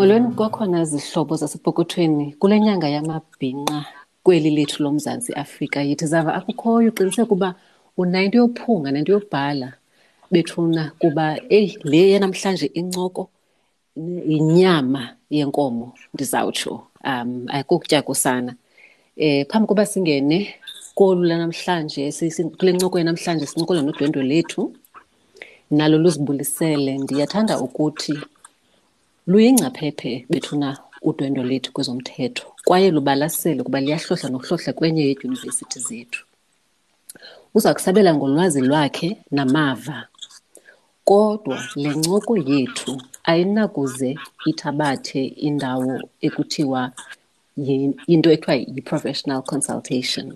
molweni kwakhona zihlobo zasepokothweni kule nyanga yamabhinqa kweli lethu lomzantsi afrika yithi zava akukhoyo uqiniseka uba unayo into yophunga nento yobhala bethuna kuba eyi le yanamhlanje incoko yinyama yenkomo ndizawutsho um ayikokutya um eh phambi koba singene kolu lanamhlanje kule ncoko yanamhlanje sincokola nodwendwe lethu nalo luzibulisele ndiyathanda ukuthi luyingcaphephe bethuna udwendwe lethu kwezomthetho kwaye lubalasele ukuba liyahlohla nokuhlohla kwenye yeedyunivesithi zethu. Uza kusabela ngolwazi lwakhe namava kodwa le ncoko yethu ayinakuze ithabathe indawo ekuthiwa into ekuthiwa yi-professional consultation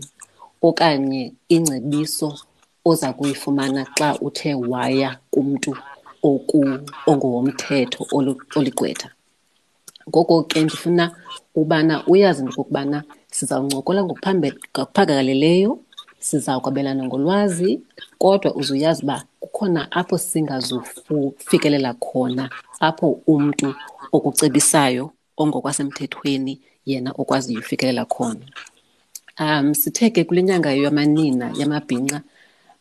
okanye ingcebiso oza kuyifumana xa uthe waya kumntu ongowomthetho oligqwetha. Ngoko ke ndifuna ubana uyazi into sizawuncokola ngokuphangaleleyo siza kwabelana ngolwazi kodwa uzuyazi uba kukhona apho singazufikelela khona apho umntu okucebisayo ongokwasemthethweni yena okwaziyo ufikelela khona. Um sithe ke kule nyanga yamanina yamabhinqa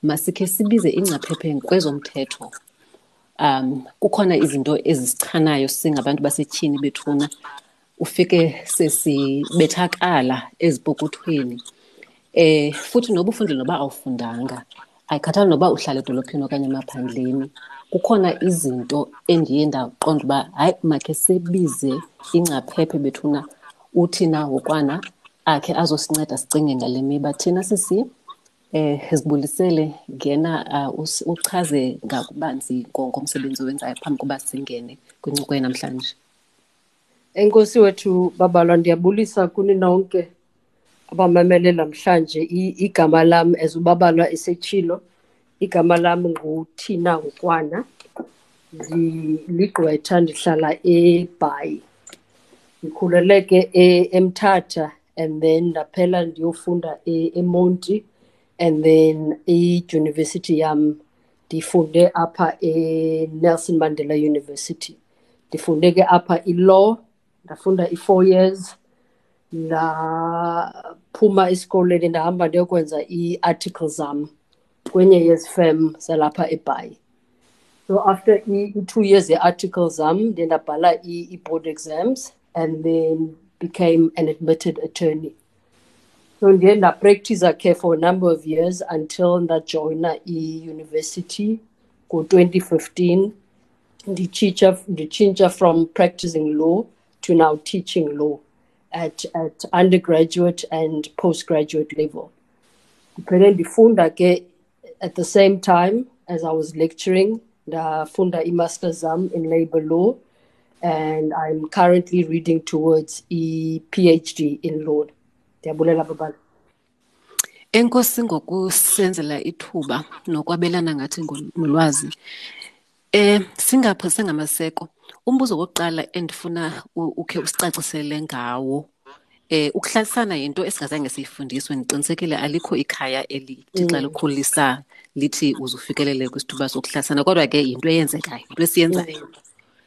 masikhe sibize ingcaphephe kwezomthetho um kukhona izinto ezisichanayo singabantu basetyhini bethuna ufike sesibethakala ezipokothweni. Eh futhi noba ufundile noba awufundanga ayikhathali noba uhlala edolophini okanye emaphandleni. Kukhona izinto endiye ndaqonda uba hayi makhe sebize ingcaphephe bethuna uthi na ngokwana akhe azosinceda sicinge ngale miba. Thina sisi eh sibulisele ngena uh, uchaze ngakubanzi ngomsebenzi owenzayo phambi kuba singene kwincoko namhlanje enkosi wethu babalwa ndiyabulisa kuni nonke abamamele namhlanje igama lam as ubabalwa esetshilo igama lam nguthina ngokwana. Ligqwetha ndihlala ebhayi. Ndikhuleleke emthatha and then ndaphela ndiyofunda emonti and then idyunivesithi yam um, ndifunde apha eNelson Mandela University. Ndifunde ke apha i-law ndafunda i-four years. Ndaphuma esikoleni ndahamba ndiyokwenza ii-article zam um, kwenye yezifem zalapha ebhayi. So after i-two years ye-article zam um, ndiye ndabhala i-board exams and then became an admitted attorney so ndiye ndapractiza ke for a number of years until ndajoyina i-university ngo-2015 nditshintsha from practicing law to now teaching law at, at undergraduate and postgraduate level. Ndiphele ndifunda ke at the same time as I was lecturing ndafunda i-masters zam in labor law and I'm currently reading towards a PhD in law. Ndiyabulela babala. Enkosi ngokusenzela ithuba nokwabelana ngathi ngolwazi. Eh singapho sengamaseko umbuzo wokuqala endifuna ukhe usicacisele ngawo eh ukuhlalisana yinto esingazange siyifundiswe ndiqinisekile alikho ikhaya elithi xa mm. likhulisa lithi uzufikelele kwisithuba sokuhlalisana kodwa ke yinto eyenzekayo into esiyenzayo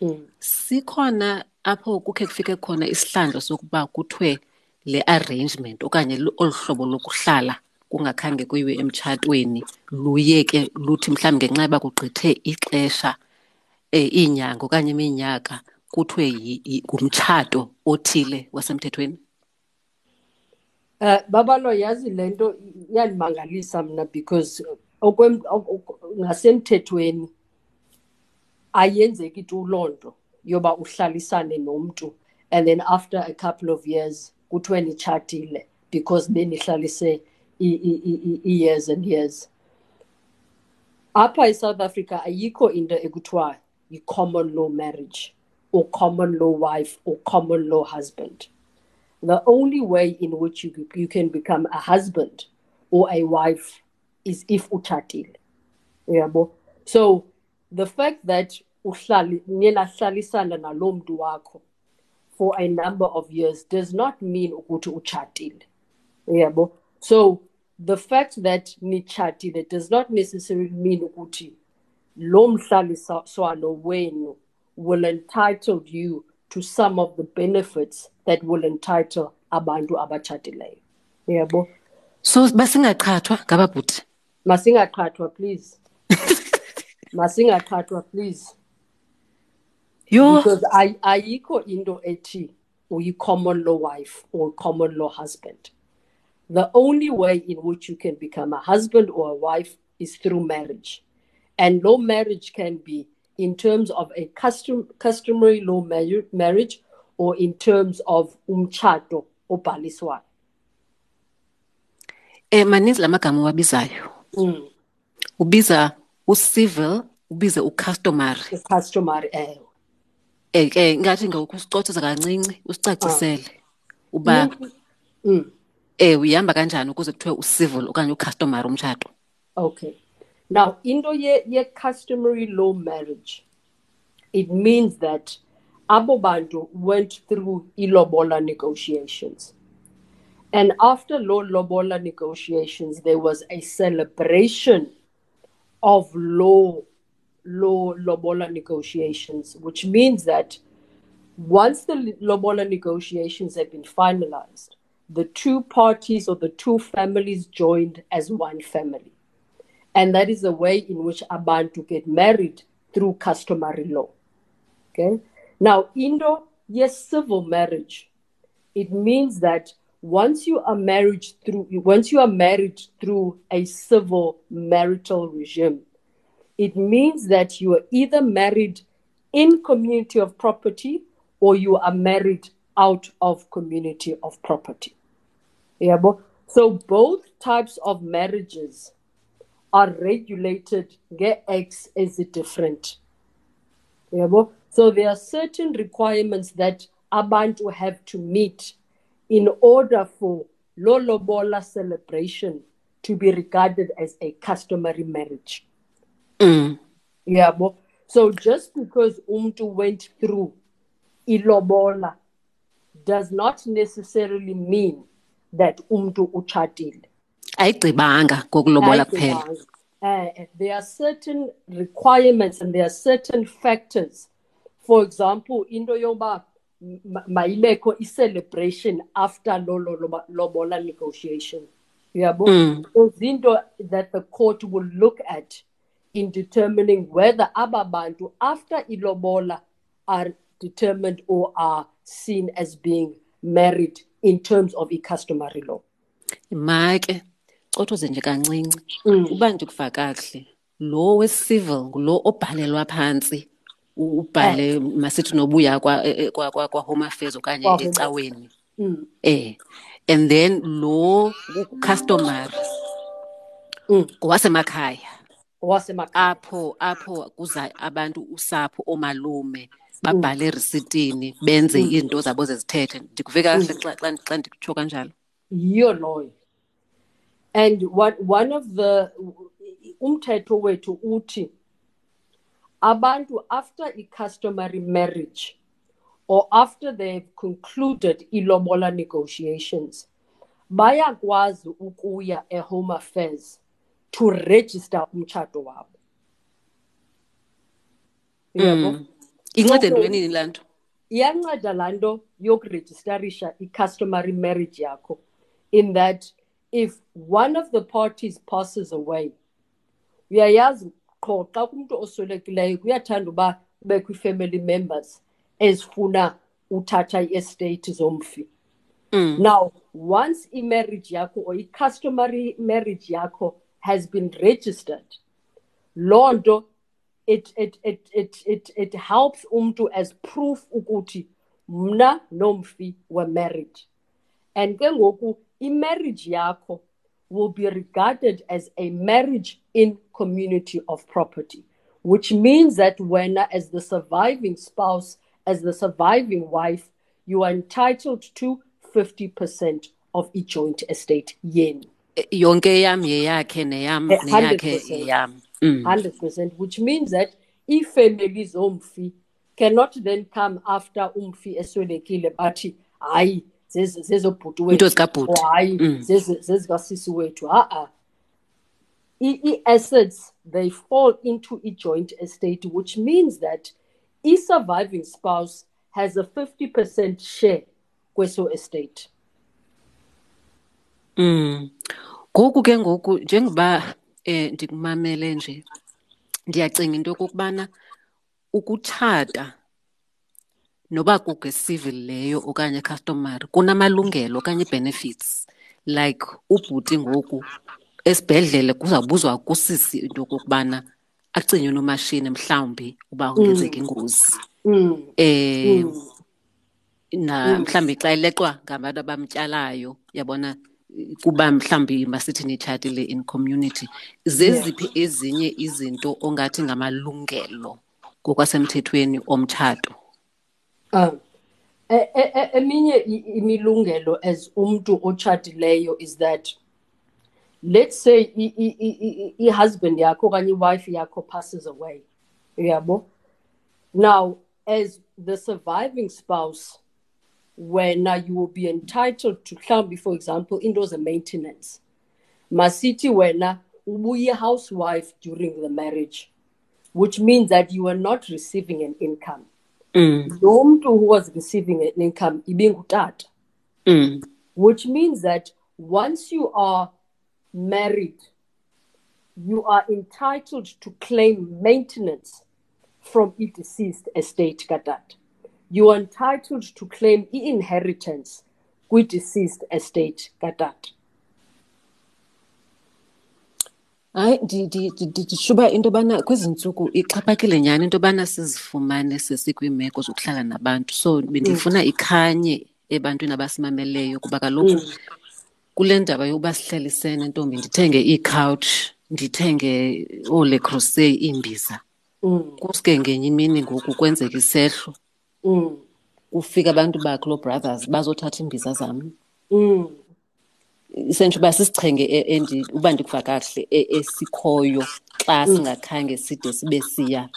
mm. mm. sikhona apho kukhe kufike khona isihlandlo sokuba kuthiwe le arrangement okanye olu hlobo lokuhlala kungakhange kuyiwe emtshatweni luye ke luthi mhlawumbi ngenxa yoba kugqithe ixesha eh iinyanga okanye iminyaka kuthiwe ngumtshato othile wasemthethweni? Uh babalo yazi lento iyandimangalisa mna because ngasemthethweni ayenzeki tu loo nto yoba uhlalisane nomntu and then after a couple of years kuthiwe nitshatile because benihlalise i-years and years apha eSouth Africa ayikho into ekuthiwa yi-common law marriage or common law wife or common law husband. The only way in which you, you can become a husband or a wife is if uchatil. Yabo. So the fact that uhlali niyahlalisana nalo mntu wakho for a number of years does not mean ukuthi uchatil. Yabo. So the fact that nichatile does not necessarily mean ukuthi lo mhlaliswano wenu will entitle you to some of the benefits that will entitle abantu abatshatileyo yebo? So basingaqhathwa ngababhuti? Masingaqhathwa please. Masingaqhathwa please yho because ay- ayikho into ethi uyi-common law wife or common law husband. The only way in which you can become a husband or a wife is through marriage. And law marriage can be in terms of a custom customary law marriage or in terms of umchato obhaliswayo. Um maninzi la magama owabizayo. Mm. ubiza ucivil ubize ucustomary. Customary ewe ke ngathi ngokusicothoza kancinci usicacisele uba mm. um uyihamba kanjani ukuze kuthiwe ucivil okanye ucustomary umtshato Okay. Now, into ye, ye customary law marriage, it means that abo bantu went through ilobola negotiations. And after law lobola negotiations, there was a celebration of law law lobola negotiations, which means that once the lobola negotiations have been finalized, the two parties or the two families joined as one family. And that is the way in which abantu get married through customary law. Okay. Now, Indo, yes, civil marriage. It means that once you are married through once you are married through a civil marital regime, it means that you are either married in community of property or you are married out of community of property. Yeah, but so both types of marriages are regulated. Get X is different. Yeah, but so there are certain requirements that abantu have to meet in order for Lolobola celebration to be regarded as a customary marriage. Mm. Yeah, but so just because umtu went through ilobola does not necessarily mean that umtu ayigcibanga ngokulobola kuphela Uh, there are certain requirements and there are certain factors. For example, into yoba mayibekho i-celebration after lo lo- lo- lobola negotiation. Yabo? Those into that the court will look at in determining whether ababantu after ilobola are determined or are seen as being married in terms of a customary law. ma ke cothoze nje kancinci. Uba ndikuva kakuhle lo wecivil ngulo obhalelwa phantsi ubhale masithi nobuya kwa- kwa- kwa- kwa-home affairs okanye ecaweni. Mm. eh and then lo customary Mm. ngowasemakhaya Owasemakhaya. apho apho kuza abantu usapho oomalume babhale erisitini benze izinto zabo zezithethe. Ndikuve kakuhle xa- xa ndikutsho kanjalo. Yiyo loyo. And one, one of the umthetho wethu uthi abantu after i-customary marriage or after they've concluded ilobola negotiations bayakwazi ukuya e-home affairs to register umtshato wabo. Yabo incede So- ntwenini laa nto? Iyanceda laa nto yokurejistarisha i-customary marriage yakho in that if one of the parties passes away uyayazi qho xa kumntu oswelekileyo kuyathanda uba kubekho ii-family members ezifuna uthatha i-estate zomfi. Mm. now once i-marriage yakho or i-customary marriage yakho has been registered nto it, it, it, it, it, it helps umntu as proof ukuthi mna nomfi were married and ke ngoku i-marriage yakho will be regarded as a marriage in community of property which means that when as the surviving spouse as the surviving wife you are entitled to 50% of each joint estate yen. Yonke eyam yeyakhe neyam Eh, neyakhe 100%. yeyam Mm. 100%, which means that if families umfi cannot then come after umfi eswelekile bathi hayi zezobhuti wethu hayi Mm. zezikasisi wethu ha-a i-assets they fall into a joint estate which means that a surviving spouse has a 50% share kweso estate Mm. Ngoku ke ngoku njengoba eh ndikumamele nje ndiyacinga into yokokubana ukutshata noba kukwe-civil leyo okanye customary kunamalungelo okanye benefits like ubhuti ngoku esibhedlele kuzawubuzwa kusisi into yokokubana acinywe nomashini mhlawumbi uba ingozi mm. eh Mm. na mhlawumbi xa ileqwa ngabantu abamtyalayo yabona kuba mhlawumbi masithi nitshatile in community zeziphi ezinye izinto ongathi ngamalungelo ngokwasemthethweni omtshato? Um, e- e- e- eminye i- imilungelo as umntu otshatileyo is that let's say i- i- i- i- i-husband yakho okanye iwife yakho passes away uyabo? Now as the surviving spouse wena you will be entitled to mhlawumbi for example into ze-maintenance masithi wena ubuyi-housewife during the marriage which means that you are not receiving an income mm. lo mntu who was receiving an income ibingutata Mm. which means that once you are married you are entitled to claim maintenance from a deceased estate katata you are entitled to claim i-inheritance kwi-deceased estate katata hayi ndi- ndi- ndi- ndi- ndishuba into yobana kwezi ntsuku ixhaphakile nyhani into yobana sizifumane sesikwiimeko zokuhlala nabantu. So bendifuna ikhanye ebantwini abasimameleyo kuba kaloku kule ndaba yokuba sihlalisene ntombi ndithenge iikhawutsh ndithenge oole crusey iimbiza. Mm. kusuke ngenye imini ngoku kwenzeka isehlo. Mm. kufika abantu baklo brothers bazothatha iimbiza zam. Mm. isentsho uba sisichenge e- endi uba ndikuva kakuhle e- esikhoyo xa singakhange side sibe siya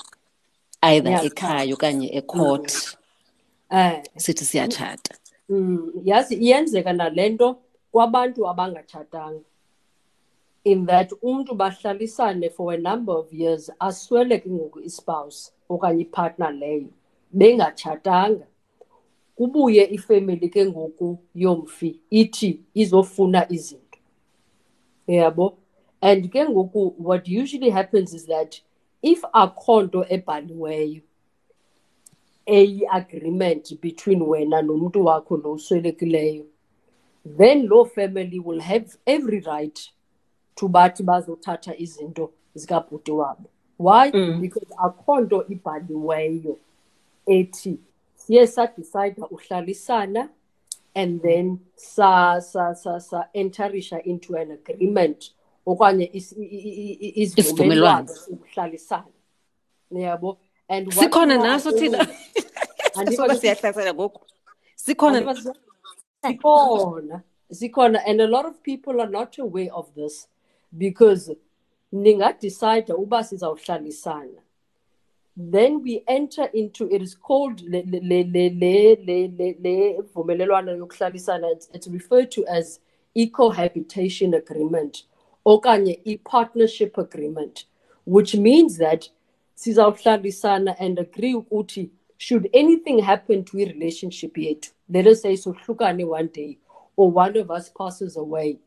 either Yeah. ekhaya okanye ecourt. Eh, sithi siyatshata. Mm, yazi iyenzeka nale nto kwabantu abangatshatanga. In that umntu bahlalisane for a number of years aswele ke ngoku ispouse okanye ipartner leyo bengatshatanga. Kubuye ifemeli ke ngoku yomfi ithi izofuna izinto. Yabo? And ke ngoku what usually happens is that if akho nto ebhaliweyo eyi-agreement between wena nomuntu wakho lo uswelekileyo then loo family will have every right to bathi bazothatha izinto zikabhuti wabo. Why? Because akho nto ibhaliweyo. Ethi siye sadicide uhlalisana and then sa sa sa sa enterisha into an agreement okanye Isivumelwano. sokuhlalisana yabo and sikhona naso thina? owing- Andiva soba nje- siyahlasela ngoku. Sikhona nje- zikhona and a lot of people are not aware of this because ningadicide uba sizawuhlalisana then we enter into it is called le le le le le le le it's, it's referred to as ecohabitation agreement or e partnership agreement which means that sizawuhlalisana and agree ukuthi should anything happen to i-relationship yet let us say sohlukane one day or one of us passes away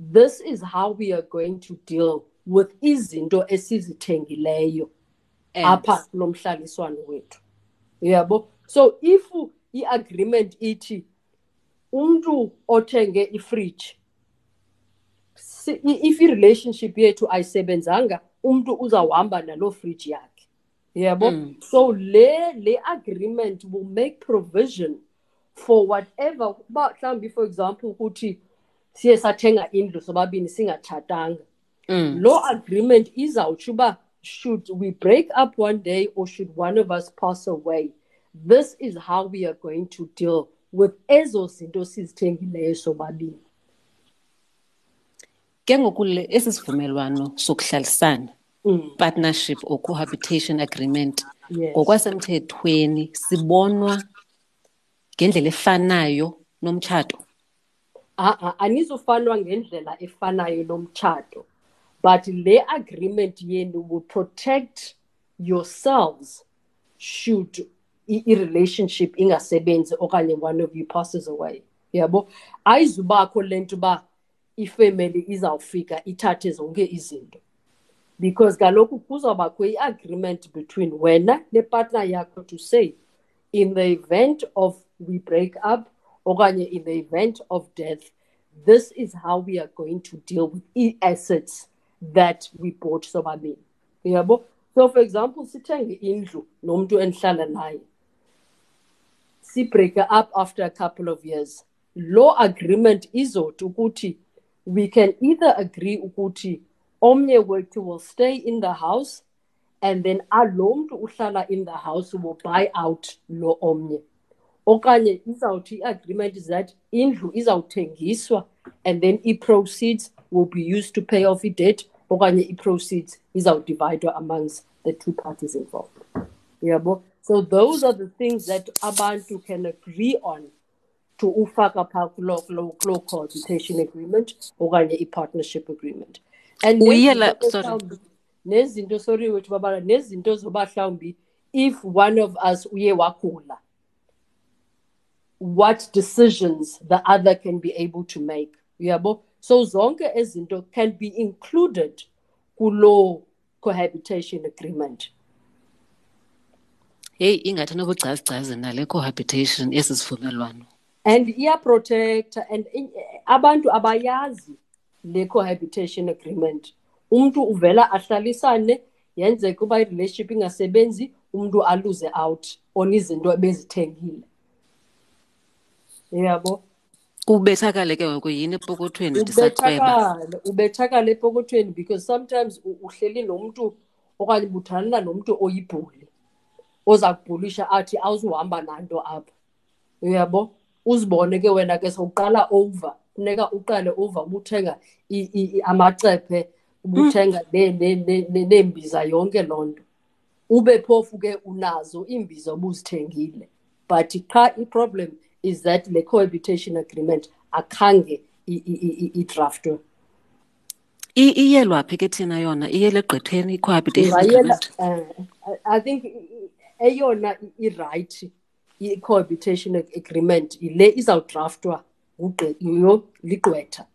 this is how we are going to deal with izinto esizithengileyo apha kulo mhlaliswano wethu. Yabo so if i-agreement ithi umntu othenge ifridge si- i- if i-relationship yethu ayisebenzanga umntu uzawuhamba naloo fridge yakhe. Yabo so le le agreement will make provision for whatever uba mhlawumbi for example ukuthi siye sathenga indlu sobabini singatshatanga. Mm. law agreement izawutsho uba should we break up one day or should one of us pass away this is how we are going to deal with ezo zinto sizithengileyo sobabini ke ngoku esi sivumelwano sokuhlalisana Mm. partnership or cohabitation agreement Yes. ngokwasemthethweni sibonwa ngendlela efanayo nomtshato a-a anizufanwa ngendlela efanayo nomtshato but le agreement yenu will protect yourselves should i-relationship ingasebenzi okanye one of you passes away. Yabo? Ayizubakho le nto uba ifemeli izawufika ithathe zonke izinto. Because kaloku kuzawubakho i-agreement between wena nepartner yakho to say in the event of we break up okanye in the event of death this is how we are going to deal with i-assets that we bought sobabini. Yabo so for example sithenge indlu nomntu endihlala naye. Sibreak up after a couple of years. Law agreement izothi ukuthi we can either agree ukuthi omnye wethu will stay in the house and then alo mntu uhlala in the house will buy out lo omnye. Okanye izawuthi i-agreement is that indlu izawuthengiswa and then i-proceeds will be used to pay off i-debt okanye i-proceeds izawudividwa amongst the two parties involved. Yabo so those are the things that abantu can agree on to ufaka phaa kuloo kuloo agreement okanye i-partnership agreement. And Uyela- sorry. nezinto sorry wethu babala nezinto zoba mhlawumbi if one of us uye wagula what decisions the other can be able to make? Yabo so zonke ezinto can be included kuloo cohabitation agreement. Heyi ingathi nobugcazicazi nale cohabitation esi sivumelwano and iyaprotecta and abantu abayazi le cohabitation agreement. Umntu uvela ahlalisane yenzeka uba i-relationship ingasebenzi umntu aluze out on izinto ebezithengile. Yabo? Kubethakale ke ngoku yini epokothweni ndisacweba ubethakale ubethakale epokothweni because sometimes u- uhleli nomntu okanye ubuthanana nomntu oyibhuli oza kubhulisha athi awuzuhamba nanto apha. Uyabo? Uzibone ke wena ke sowuqala over funeka uqale over ubuthenga i- i- i- amacephe ubuthenga ne- ne- ne- ne- neembiza yonke loo nto. Ube phofu ke unazo iimbiza obuzithengile. But qha i-problem is that le cohabitation agreement akhange i- i- i- i- idraftwe I- iyelwaphi ke thina yona? Iyele gqitheni i-cohabitation ungayela agreement? eh, I think i- i- eyona i- irayithi i-cohabitation ag- agreement yile izawudraftwa ngugqi- yho ligqwetha.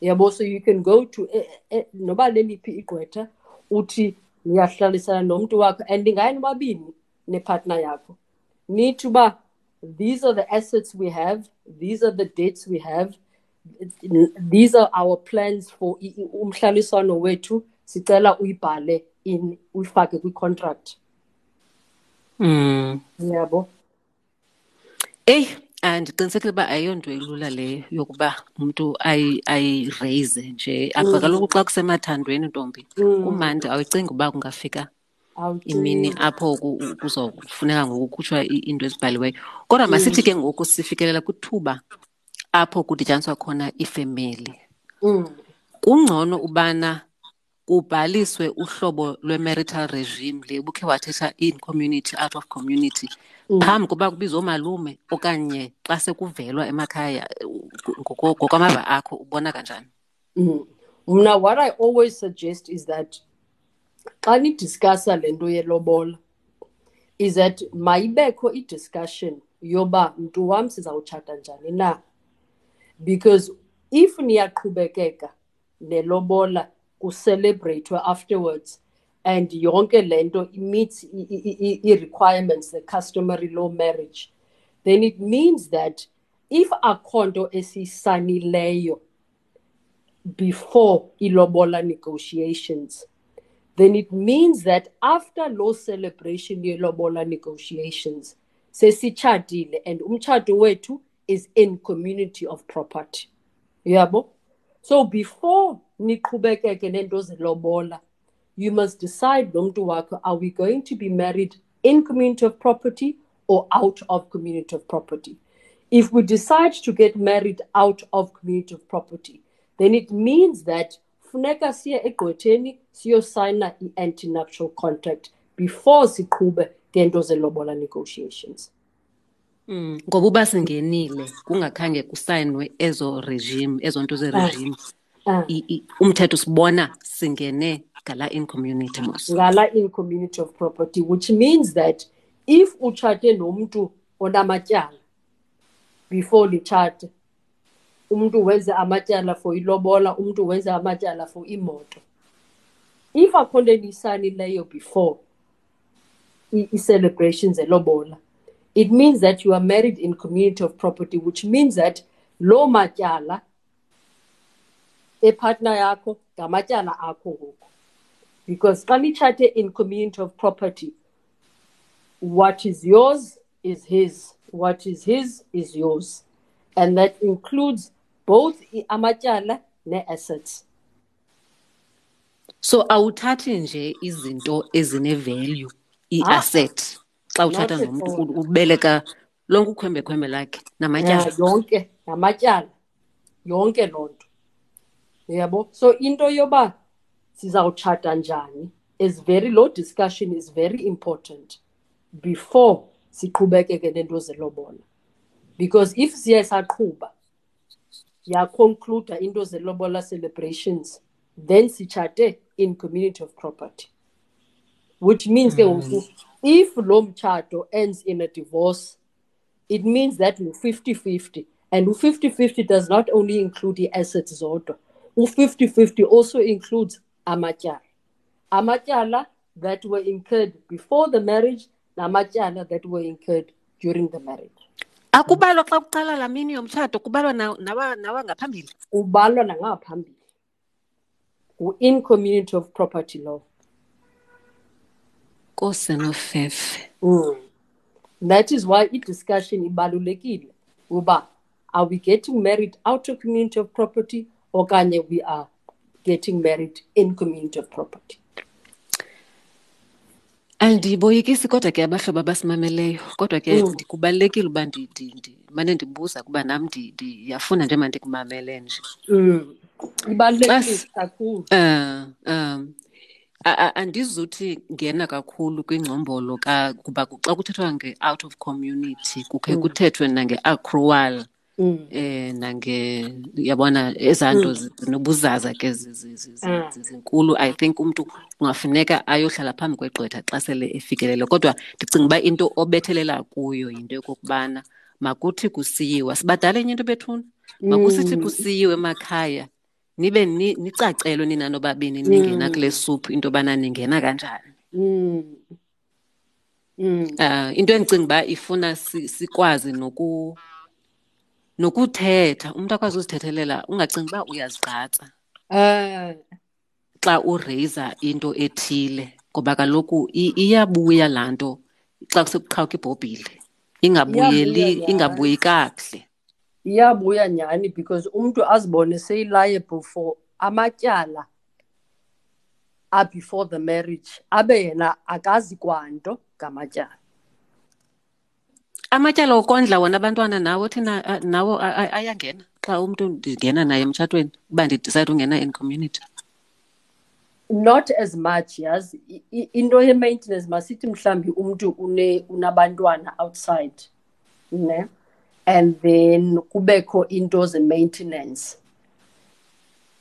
Yabo so you can go to e- e- noba leliphi igqwetha uthi niyahlalisana nomntu wakho and ingaye nobabini nepartner yakho. Nithi uba these are the assets we have. These are the dates we have. These are our plans for umhlaliswano wethu. Sicela uyibhale in uyifake kwi-contract. Mm. yabo. Eyi andiqinisekile uba ayiyonto elula leyo yokuba umntu ayi- ayireyise nje. Apha kaloku xa kusemathandweni ntombi. Kumandi awucingi uba kungafika imini apho ku- u- kuzofuneka ngoku khutshwa i- into ezibhaliweyo. Kodwa masithi ke ngoku sifikelela kwithuba apho kudityaniswa khona iifemeli. Mm. kungcono ubana kubhaliswe uhlobo lwe-marital regime le ubukhe wathetha in community out of community phambi koba kubizwe oomalume okanye xa sekuvelwa emakhaya ngokwamava akho ubona kanjani? Mm. mna what i always suggest is that xa nidiscussa le nto yelobola is that mayibekho idiscussion yoba mntu wam sizawutshata njani na? Because if niyaqhubekeka nelobola kucelebrate afterwards and yonke le nto meets i-requirements the customary law marriage then it means that if akho nto esiyisanileyo before ilobola negotiations then it means that after law celebration yelobola negotiations sesitshatile and umtshato wethu is in community of property. Yabo? So before niqhubekeke nento zelobola you must decide nomntu wakho are we going to be married in community of property or out of community of property? If we decide to get married out of community of property then it means that funeka siye egqwetheni siyosayina i-antinuptial contract before siqhube ngento zelobola negotiations Mm, ngoba uba singenile kungakhange kusayinwe ezo regime ezo nto zeregime Ah. i- i- umthetho sibona singene ngala in community mos ngala in community of property which means that if utshate nomntu onamatyala before litshate umntu wenze amatyala for ilobola umntu wenze amatyala for imoto if akho nto eniyisanileyo before i-celebrations elobola it means that you are married in community of property which means that loo matyala epartner yakho ngamatyala akho ngoku. Because xa nitshate in community of property what is yours is his what is his is yours and that includes both amatyala nee-assets so awuthathi nje izinto ezine-value i-asset ah, xa utshata Not at nomntu ubeleka lonke ukhwembekhwembe lakhe namatyala. Yeah, yonke namatyala. Yonke loo nto. Uyabo so into yoba sizawutshata njani is very low discussion is very important before siqhubekeke nento zelobola because if siye saqhuba yaconcluda into zelobola celebrations then sitshate in community of property. Which means ngoku hmm. if lo mtshato ends in a divorce it means that u-50-50 and u-50-50 does not only include the-assets zodwa u-50-50 also includes amatyala. Amatyala that were incurred before the marriage namatyala that were incurred during the marriage akubalwa xa kuqala la mini yomtshato kubalwa na- na, na, kubalwa nangaphambili in community of property law kosenofefe Mm. That is why i-discussion ibalulekile uba are we getting married out of community of property okanye we are getting married in community of property. Andiboyikisi kodwa ke abahlobo abasimameleyo kodwa ke Mm. ndi- kubalulekile uba ndi- ndi- ndi- mane ndibuza kuba nam ndi- ndiyafuna nje mandikumamele nje Mm. Ibalulekile Bas- kakhulu. um um a- a- andizuthi ngena kakhulu kwingcombolo ka kuba ku- xa kuthethwa nge-out of community kukhe kuthethwe nange-accrual Mm. eh nange yabona ezaa nto zinobuzaza ke Mm. zinkulu i think umntu kungafuneka ayohlala phambi kwegqwetha xa sele efikelele kodwa ndicinga uba into obethelela kuyo yinto yokokubana makuthi kusiyiwa sibadala enye into bethuna makusithi Mm. kusiyiwe emakhaya nibe ni- nicacelwe nina nobabini ningena Mm. kule suphu into yobana ningena kanjani Mm. Mm. uh, into endicinga uba ifuna si- sikwazi noku nokuthetha umntu akwazi uzithethelela ungacingi uba uyazigqatsa. Um xa ureyiza into ethile ngoba kaloku iyabuya laa nto xa kusekuqhawuka ibhobhile. Ingabuyeli ingabuyi kakuhle. Iyabuya nyhani? Because umntu azibone seyi-liable for amatyala abefore the marriage abe yena akazi kwanto ngamatyala amatyala okondla wona abantwana nawo thina nawo ayangena xa umntu ndingena naye emtshatweni uba ndidicide ungena in community. Not as much i- into ye-maintenance masithi mhlawumbi umntu unabantwana outside ne? And then kubekho into ze-maintenance.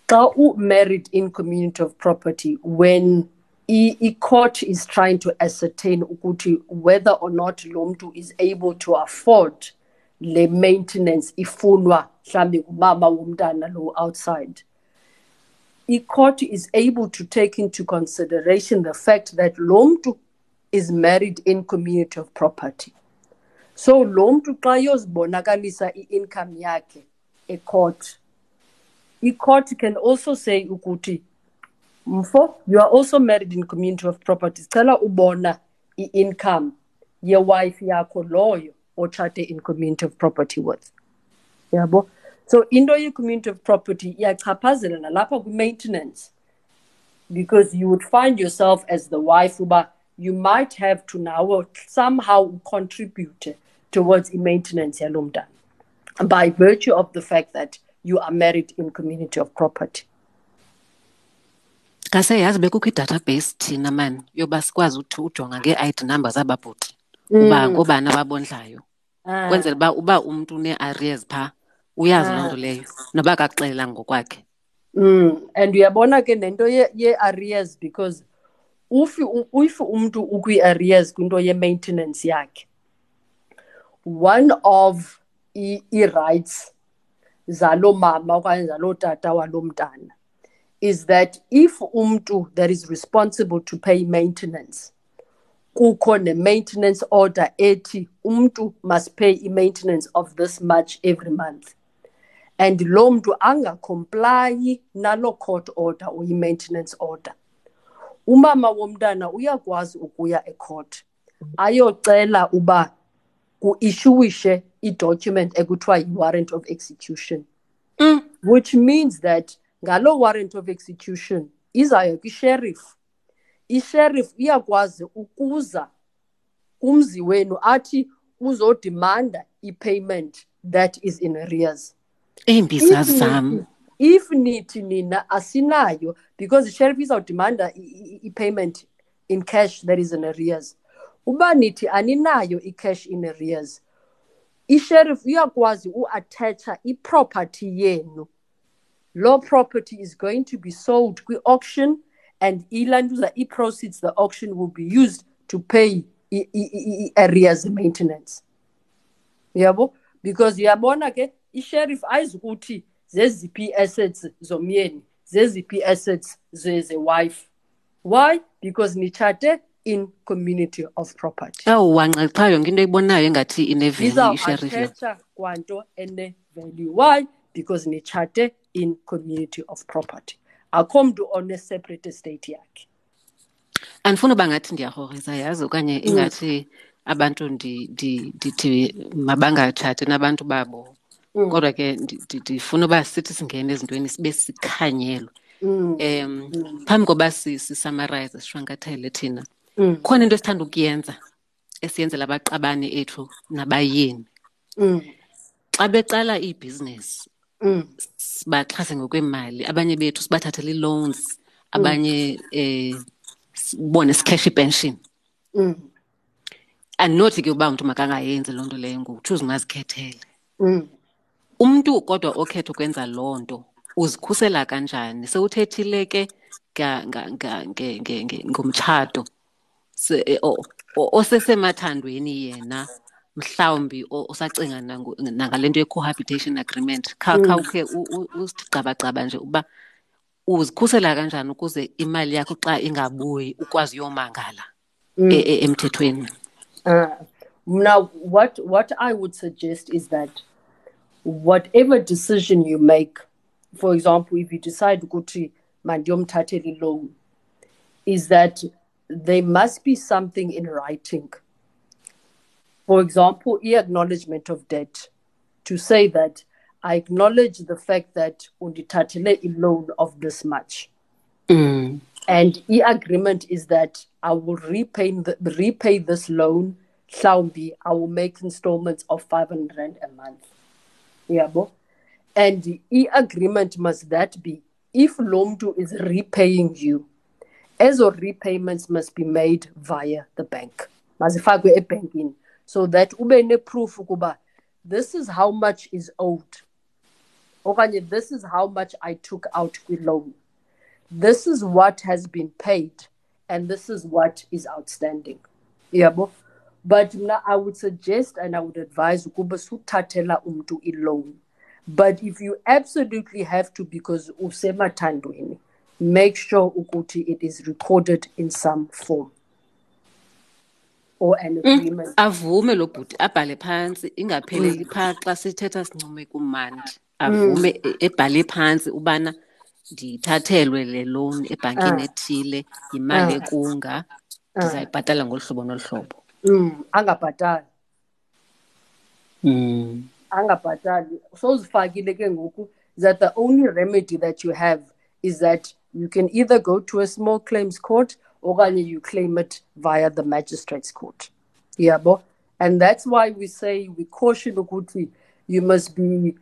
Xa u-married in community of property when i-court is trying to ascertain ukuthi whether or not lo mntu is able to afford le maintenance ifunwa mhlawumbi ngumama womntana lo outside. I-court is able to take into consideration the fact that lo mntu is married in community of property. So lo mntu xa yozibonakalisa i-income yakhe ecourt i-court can also say ukuthi mfo you are also married in community of property sicela ubona i-income yewife yakho loyo otshate in community of property with yabo? So into ye-community of property iyachaphazela nalapha kwi-maintenance because you would find yourself as the wife uba you might have to now somehow contribute towards i-maintenance yalo mntana by virtue of the fact that you are married in community of property ngase yazi bekukho i-database thina mani yoba sikwazi uthi ujonga ngee-id number zababhuti uba ngoobani ababondlayo? Kwenzela uba uba umntu unee-arrears phaa uyazi loo nto leyo noba kakuxelelanga ngokwakhe. Mm. and uyabona ke nento ye- ye-arrears because if if umntu ukwi-arrears kwinto ye-maintenance yakhe one of i-rights zaloo mama okanye zaloo tata walo mntana is that if umntu that is responsible to pay maintenance kukho ne-maintenance order ethi umntu must pay i-maintenance of this much every month. And lo mntu angakomplayi nalo court order or i-maintenance order. Umama womntana uyakwazi ukuya ecourt ayocela uba ku-issuwishe i-document ekuthiwa yi-warrant of execution. Mm. which means that ngalo warrant of execution izawuya kwisheriff isheriff iyakwazi ukuza kumzi wenu athi uzodimanda i-payment that is in arrears. Iimbiza If zam nithi- if nithi nina asinayo because isheriff izawudimanda i- i- i-payment in cash that is in arrears. Uba nithi aninayo i-cash in arrears isheriff uyakwazi uattacha iproperty yenu loo property is going to be sold kwi-auction and ilantuza i-proceeds the auction will be used to pay i-arrears maintenance. Yabo? Because uyabona ke isheriff ayizukuthi zeziphi ii-assets zomyeni zeziphi ii-assets ze- ze-wife why? Because nitshate in community of property. Yawuwanxa qha yonke into eyibonayo engathi ineveli isheriff yo. Izawuathetha kwanto ene-value why? Because nitshate in community of property. Akho mntu one-separate estate yakhe. Andifuni uba ngathi ndiyarhorisa yazi okanye ingathi abantu ndi- ndi- ndithi mabangatshati nabantu babo. Mm. kodwa ke ndi- ndi- ndifuna uba sithi singene ezintweni sibe sikhanyelwe. Mm, um phambi koba si- sisamarayize sishwankathele thina. Mm, khona into esithanda ukuyenza esiyenzela abaqabane ethu nabayeni. Mm, xa beqala ibhizinesi mm, sibaxhase ngokwemali abanye bethu sibathathele ii-loans abanye eh sibone sikheshe ipension. Mm, andinothi ke uba umntu makangayenzi loo nto leyo ngutshuze ungazikhethele. Mm. umntu kodwa okhetha ukwenza loo nto uzikhusela kanjani? Sewuthethile ke ngomtshato. Osesemathandweni yena mhlawumbi nangale nto ye-cohabitation agreement kha kha ukhe u- u- usithi gcabagcaba nje uba uzikhusela kanjani ukuze imali yakho xa ingabuyi ukwazi uyomangala e- emthethweni? Uh, now, what what I would suggest is that whatever decision you make, for example, if you decide ukuthi mandiyomthathela loan, is that there must be something in writing. For example, e acknowledgement of debt, to say that I acknowledge the fact that undithathele a loan of this much. mm. And e agreement is that I will repay the, repay this loan. Hlawumbi, I will make installments of 500 rand a month. Yabo? And the e agreement must that be if Lomdu is repaying you, as or repayments must be made via the bank. Mazifakwe ebanking. So that ube ne proof ukuba this is how much is owed. Okanye this is how much I took out with loan this is what has been paid and this is what is outstanding. Yabo? But mna i would suggest and i would advise ukuba suthathela umntu i-loan. But if you absolutely have to because usemathandweni make sure ukuthi it is recorded in some form or an agreement. Avume lo bhuti abhale phantsi ingapheleli phaa xa sithetha sincume kumandi avume e- ebhale phantsi ubana ndithathelwe le loan ebhankini Ah. ethile yimali Ah. ekunga ndizayibhatala ngolu hlobo nolu hlobo mm, angabhatali. Mm. angabhatali. Sowuzifakile ke ngoku that the only remedy that you have is that you can either go to a small claims court okanye you claim it via the magistrates court. Yabo? And that's why we say we caution ukuthi you must be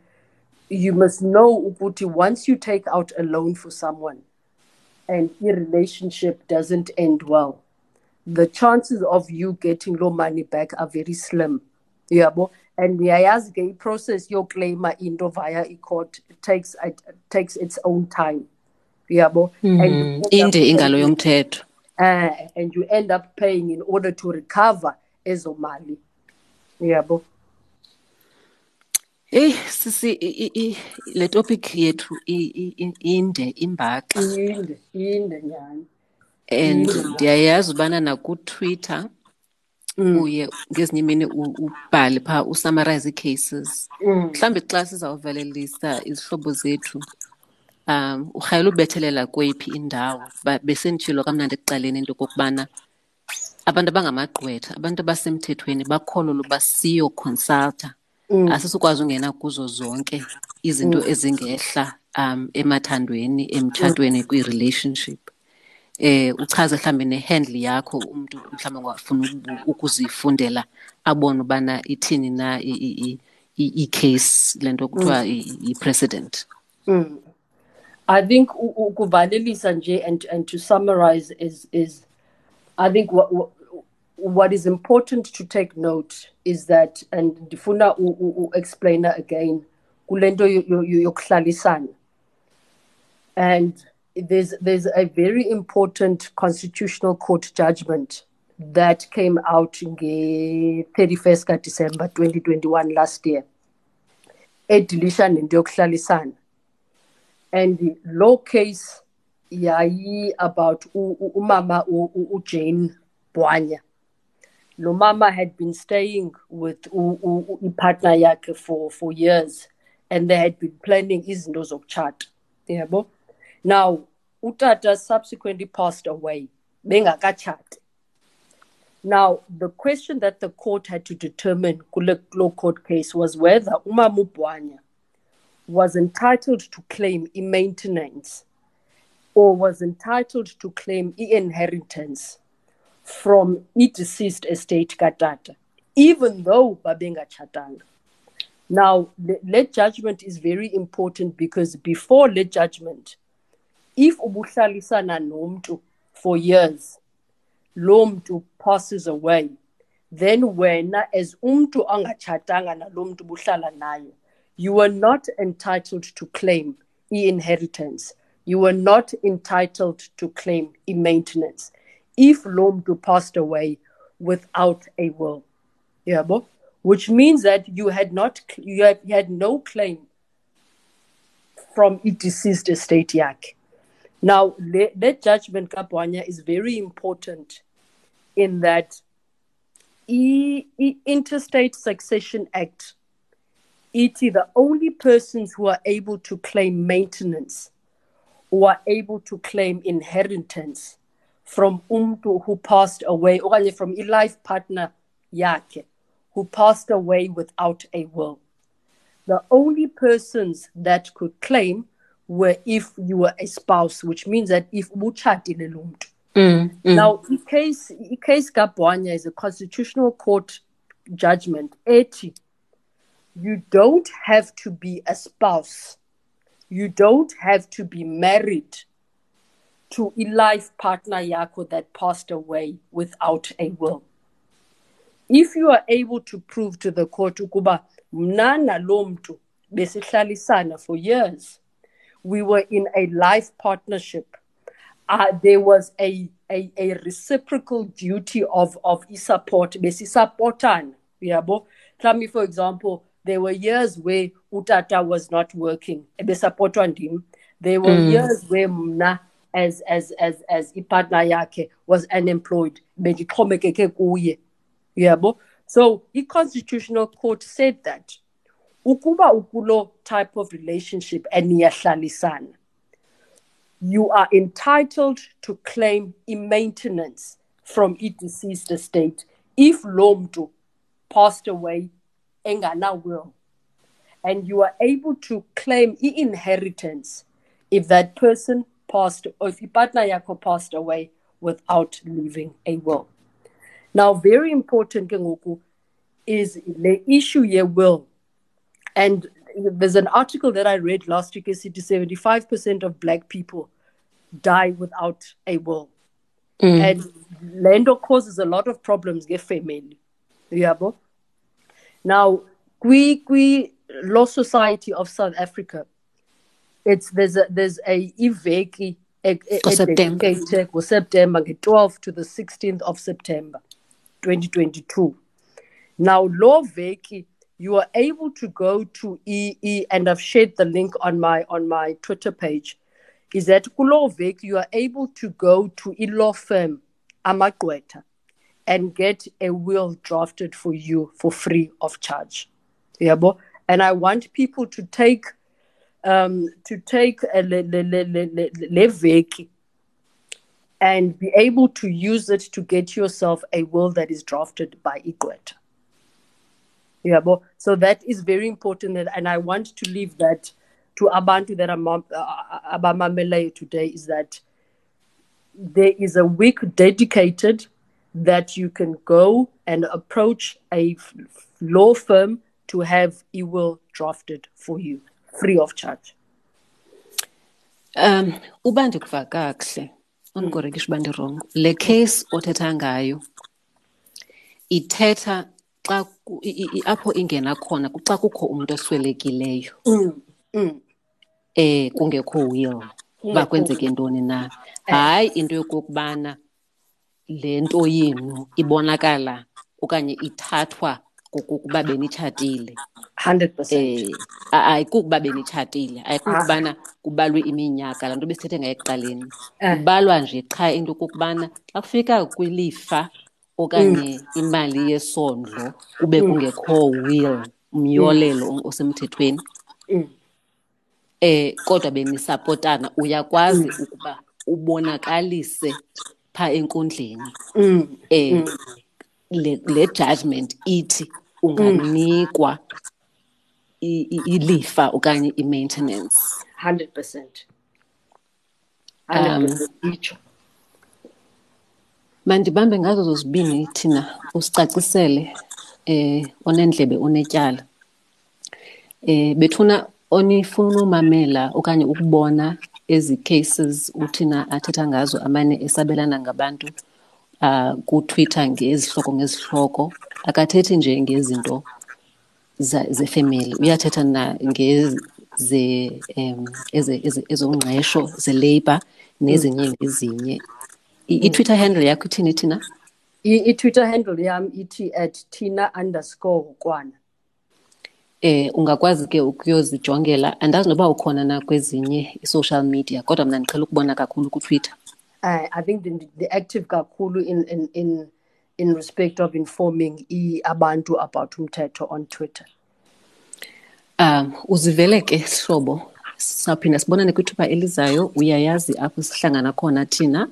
you must know ukuthi once you take out a loan for someone and your relationship doesn't end well the chances of you getting low money back are very slim. Yabo? And ndiyayazi ke i-process yoclaima into via i-court takes it takes its own time. Yabo? Mm. inde ingalo yomthetho uh, and you end up paying in order to recover ezo mali. Yabo eyi sisi i- i- i- le topic yethu inde imbaxa inde inde nyani. And ndiyayazi ubana nakutwitter uye ngezinye imini ubhale phaa usummarize ii-cases. Mm. mhlawumbi xa sizawuvalelisa izihlobo zethu um urhayela ubethelela kweyiphi indawo? Besenditshilo kamnandi ekuqaleni into yokokubana abantu abangamagqwetha abantu abasemthethweni bakholelwa uba siyoconsulta asisukwazi ungena kuzo zonke izinto ezingehla um emathandweni emtshatweni kwi-relationship eh uchaze mhlambe nehandle yakho umuntu mhlambe ngafuna ukuzifundela abone ubana ithini na i-case le nto kuthiwa i- i-precedent. Mm. I think ukuvalelisa nje and and to summarize is is I think what what, is important to take note is that and ndifuna u- u- u- explain again kulento yo- yo- yo- yokuhlalisana. And there's there's a very important constitutional court judgment that came out in the 31st ka December 2021 last year. Edilisha nento yokuhlalisana and the law case yayi about umama uJane Bwanya. Lo mama had been staying with ipartner yakhe for for years and they had been planning izinto zokuchata yabo? Now utata subsequently passed away bengakachati now the question that the court had to determine kule court case was whether umama ubwanya was entitled to claim maintenance or was entitled to claim inheritance from a deceased estate katata, even though babenga chatanga. Now, the late judgment is very important because before late judgment, if ubuhlalisana nomntu for years, lo passes away, then wena as umntu angachatanga nalo mntu buhlala naye, you were not entitled to claim e inheritance. You were not entitled to claim e maintenance if lo mntu passed away without a will. Yeah, Yabo? Which means that you had not you had, you had no claim from a deceased estate yakhe. Now, that judgment kaBwanya is very important in that i- i- Intestate Succession Act, it is the only persons who are able to claim maintenance who are able to claim inheritance from umntu who passed away okanye from a life partner yakhe who passed away without a will. The only persons that could claim were if you were a spouse, which means that if ubutshatile lo mntu. Mm, mm. Now, in case in case kaBwanya is a constitutional court judgment, eti, you don't have to be a spouse. You don't have to be married to a life partner yako that passed away without a will. If you are able to prove to the court ukuba mna nalo mntu besihlalisana for years, we were in a life partnership uh, there was a, a, a reciprocal duty of, of support, besisapotana, yabo. me, for example, there were years where utata was not working, ebesapotwa ndim. There were mm. years where mna as as as as ipartner yakhe was unemployed, bendixhomekeke kuye. Yabo. So the constitutional court said that ukuba ukulo type of relationship and niyahlalisana you are entitled to claim a maintenance from a deceased estate if lo mntu passed away engana will and you are able to claim inheritance if that person passed or if ipartner yakho passed away without leaving a will now very important ke ngoku is the issue ye will and there's an article that I read last week. Is 75% of black people die without a will, mm. and land causes a lot of problems. Get family, yabo. Now, we we law society of South Africa. It's there's a there's a iveki ngoSeptember nge-12 to the 16th of September 2022 now law veki you are able to go to EE and I've shared the link on my on my Twitter page is that kulo veki you are able to go to a law firm amagqwetha and get a will drafted for you for free of charge. Yabo? And I want people to take um to take a le, le, le, le, le, and be able to use it to get yourself a will that is drafted by Igweta. Yeah, but so that is very important, and, and I want to leave that to Abantu that mom- uh, abamamelayo today is that there is a week dedicated that you can go and approach a f- law firm to have a will drafted for you free of charge. Um uba ndikuva kakuhle undikorekisha uba le case othetha ngayo ithetha xa apho ingena khona xa kukho umntu oswelekileyo. Mm. eh kungekho will. Uba kwenzeke ntoni na? Hayi into yokokubana le nto yenu ibonakala okanye ithathwa kokokuba benitshatile? 100%. eh a- ayikukuba benitshatile. Ayikukubana kubalwe iminyaka laa nto besithethe ngayo ekuqaleni Eh. kubalwa nje qha into yokokubana xa kufika kwilifa okanye imali yesondlo kube kungekho will umyolelo o- osemthethweni. Mm. eh kodwa benisapotana uyakwazi ukuba ubonakalise pha enkundleni Mm. eh le, le judgment ithi unganikwa ilifa okanye i-maintenance 100%. Um, 100% itsho. mandibambe ngazo zozibini thina usicacisele eh onendlebe onetyala eh bethuna onifuna umamela okanye ukubona ezi cases uthina athetha ngazo amane esabelana ngabantu uh, kuTwitter ngezihloko ngezihloko akathethi nje ngezinto zefemeli uyathetha na um, ezongqesho zelabor nezinye I- i-twitter handle yakho ithini thina? I-twitter handle yam ithi at tina underscore kwana eh ungakwazi ke ukuyozijongela andazi noba ukhona na kwezinye i-social media kodwa mna ndiqhela ukubona kakhulu kutwitter uh, i think the, the active kakhulu in, in, in, in respect of informing i abantu about umthetho on twitter. Um uzivele ke sihlobo sawuphinda sibonane kwithuba elizayo uyayazi apho sihlangana khona thina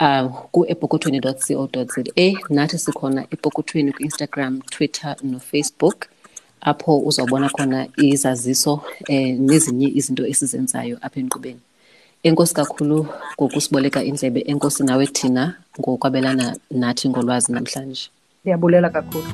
um ku-epokothweni co za. Nathi sikhona epokothweni kwi-instagram twitter nofacebook apho uzawubona khona izaziso eh, nezinye izinto esizenzayo apha enkqubeni. Enkosi kakhulu ngokusiboleka indlebe enkosi nawe thina ngokwabelana nathi ngolwazi namhlanje. Ndiyabulela kakhulu